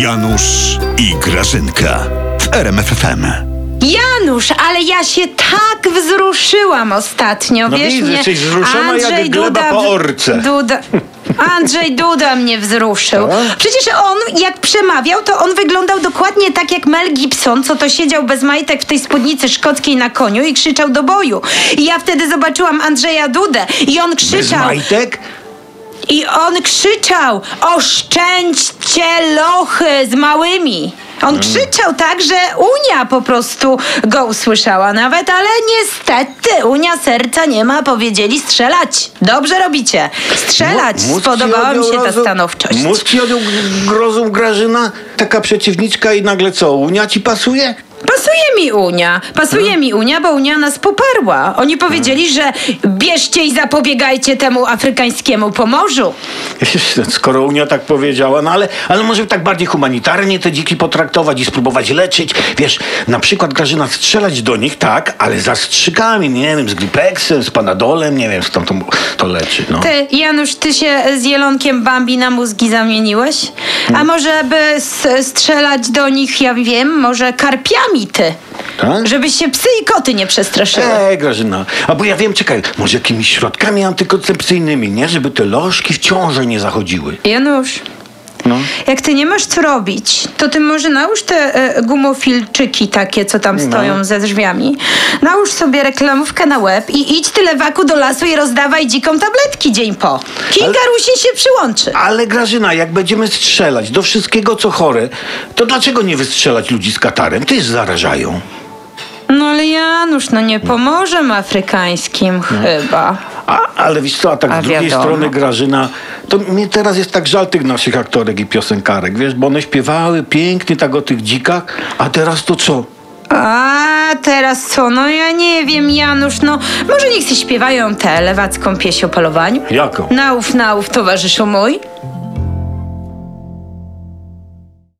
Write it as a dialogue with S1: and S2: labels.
S1: Janusz i Grażynka w RMFFM.
S2: Janusz, ale ja się tak wzruszyłam ostatnio,
S3: No
S2: wiesz
S3: widzę,
S2: mnie.
S3: jesteś wzruszona jak gleba po orce.
S2: Duda, Andrzej Duda mnie wzruszył. Przecież on, jak przemawiał, to on wyglądał dokładnie tak jak Mel Gibson, co to siedział bez majtek w tej spódnicy szkockiej na koniu i krzyczał do boju. I ja wtedy zobaczyłam Andrzeja Dudę i on
S3: Bez
S2: krzyczał.
S3: majtek?
S2: I on krzyczał: Oszczędźcie lochy z małymi. On krzyczał tak, że Unia po prostu go usłyszała nawet, ale niestety Unia serca nie ma, powiedzieli strzelać. Dobrze robicie. Strzelać.
S3: Mu- mózg ci
S2: Spodobała mi
S3: odjął
S2: się ta
S3: rozum-
S2: stanowczość.
S3: Mózg ci odjął g- rozum Grażyna? Taka przeciwniczka i nagle co, Unia ci pasuje?
S2: Pasuje mi Unia. Pasuje mi Unia, bo Unia nas poparła. Oni powiedzieli, że bierzcie i zapobiegajcie temu afrykańskiemu pomorzu.
S3: Skoro Unia tak powiedziała, no ale, ale może tak bardziej humanitarnie te dziki potraktować i spróbować leczyć. Wiesz, na przykład Grażyna strzelać do nich, tak, ale zastrzykami, nie wiem, z Gripexem, z Panadolem, nie wiem, skąd to, to leczy, no.
S2: Ty, Janusz, ty się z Jelonkiem Bambi na mózgi zamieniłeś? A może by s- strzelać do nich, ja wiem, może karpiami ty?
S3: Tak?
S2: Żeby się psy i koty nie przestraszyły.
S3: Ej, Grażyna, a bo ja wiem, czekaj, może jakimiś środkami antykoncepcyjnymi, nie? Żeby te lożki w ciążę nie zachodziły.
S2: Janusz. Jak ty nie masz co robić, to ty może nałóż te e, gumofilczyki takie, co tam stoją ze drzwiami. Nałóż sobie reklamówkę na łeb i idź ty lewaku do lasu i rozdawaj dzikom tabletki dzień po. Kinga Rusie się przyłączy.
S3: Ale Grażyna, jak będziemy strzelać do wszystkiego, co chore, to dlaczego nie wystrzelać ludzi z katarem? Też zarażają.
S2: No ale Janusz, no nie pomożem afrykańskim chyba.
S3: A, ale wiesz co, a tak
S2: A
S3: z drugiej
S2: wiadomo.
S3: strony Grażyna, to mnie teraz jest tak żal tych naszych aktorek i piosenkarek, wiesz, bo one śpiewały pięknie tak o tych dzikach, a teraz to co?
S2: A teraz co? No ja nie wiem, Janusz, no może niech się śpiewają tę lewacką pieśń o polowaniu?
S3: Jaką?
S2: Naów, naów, towarzyszu mój.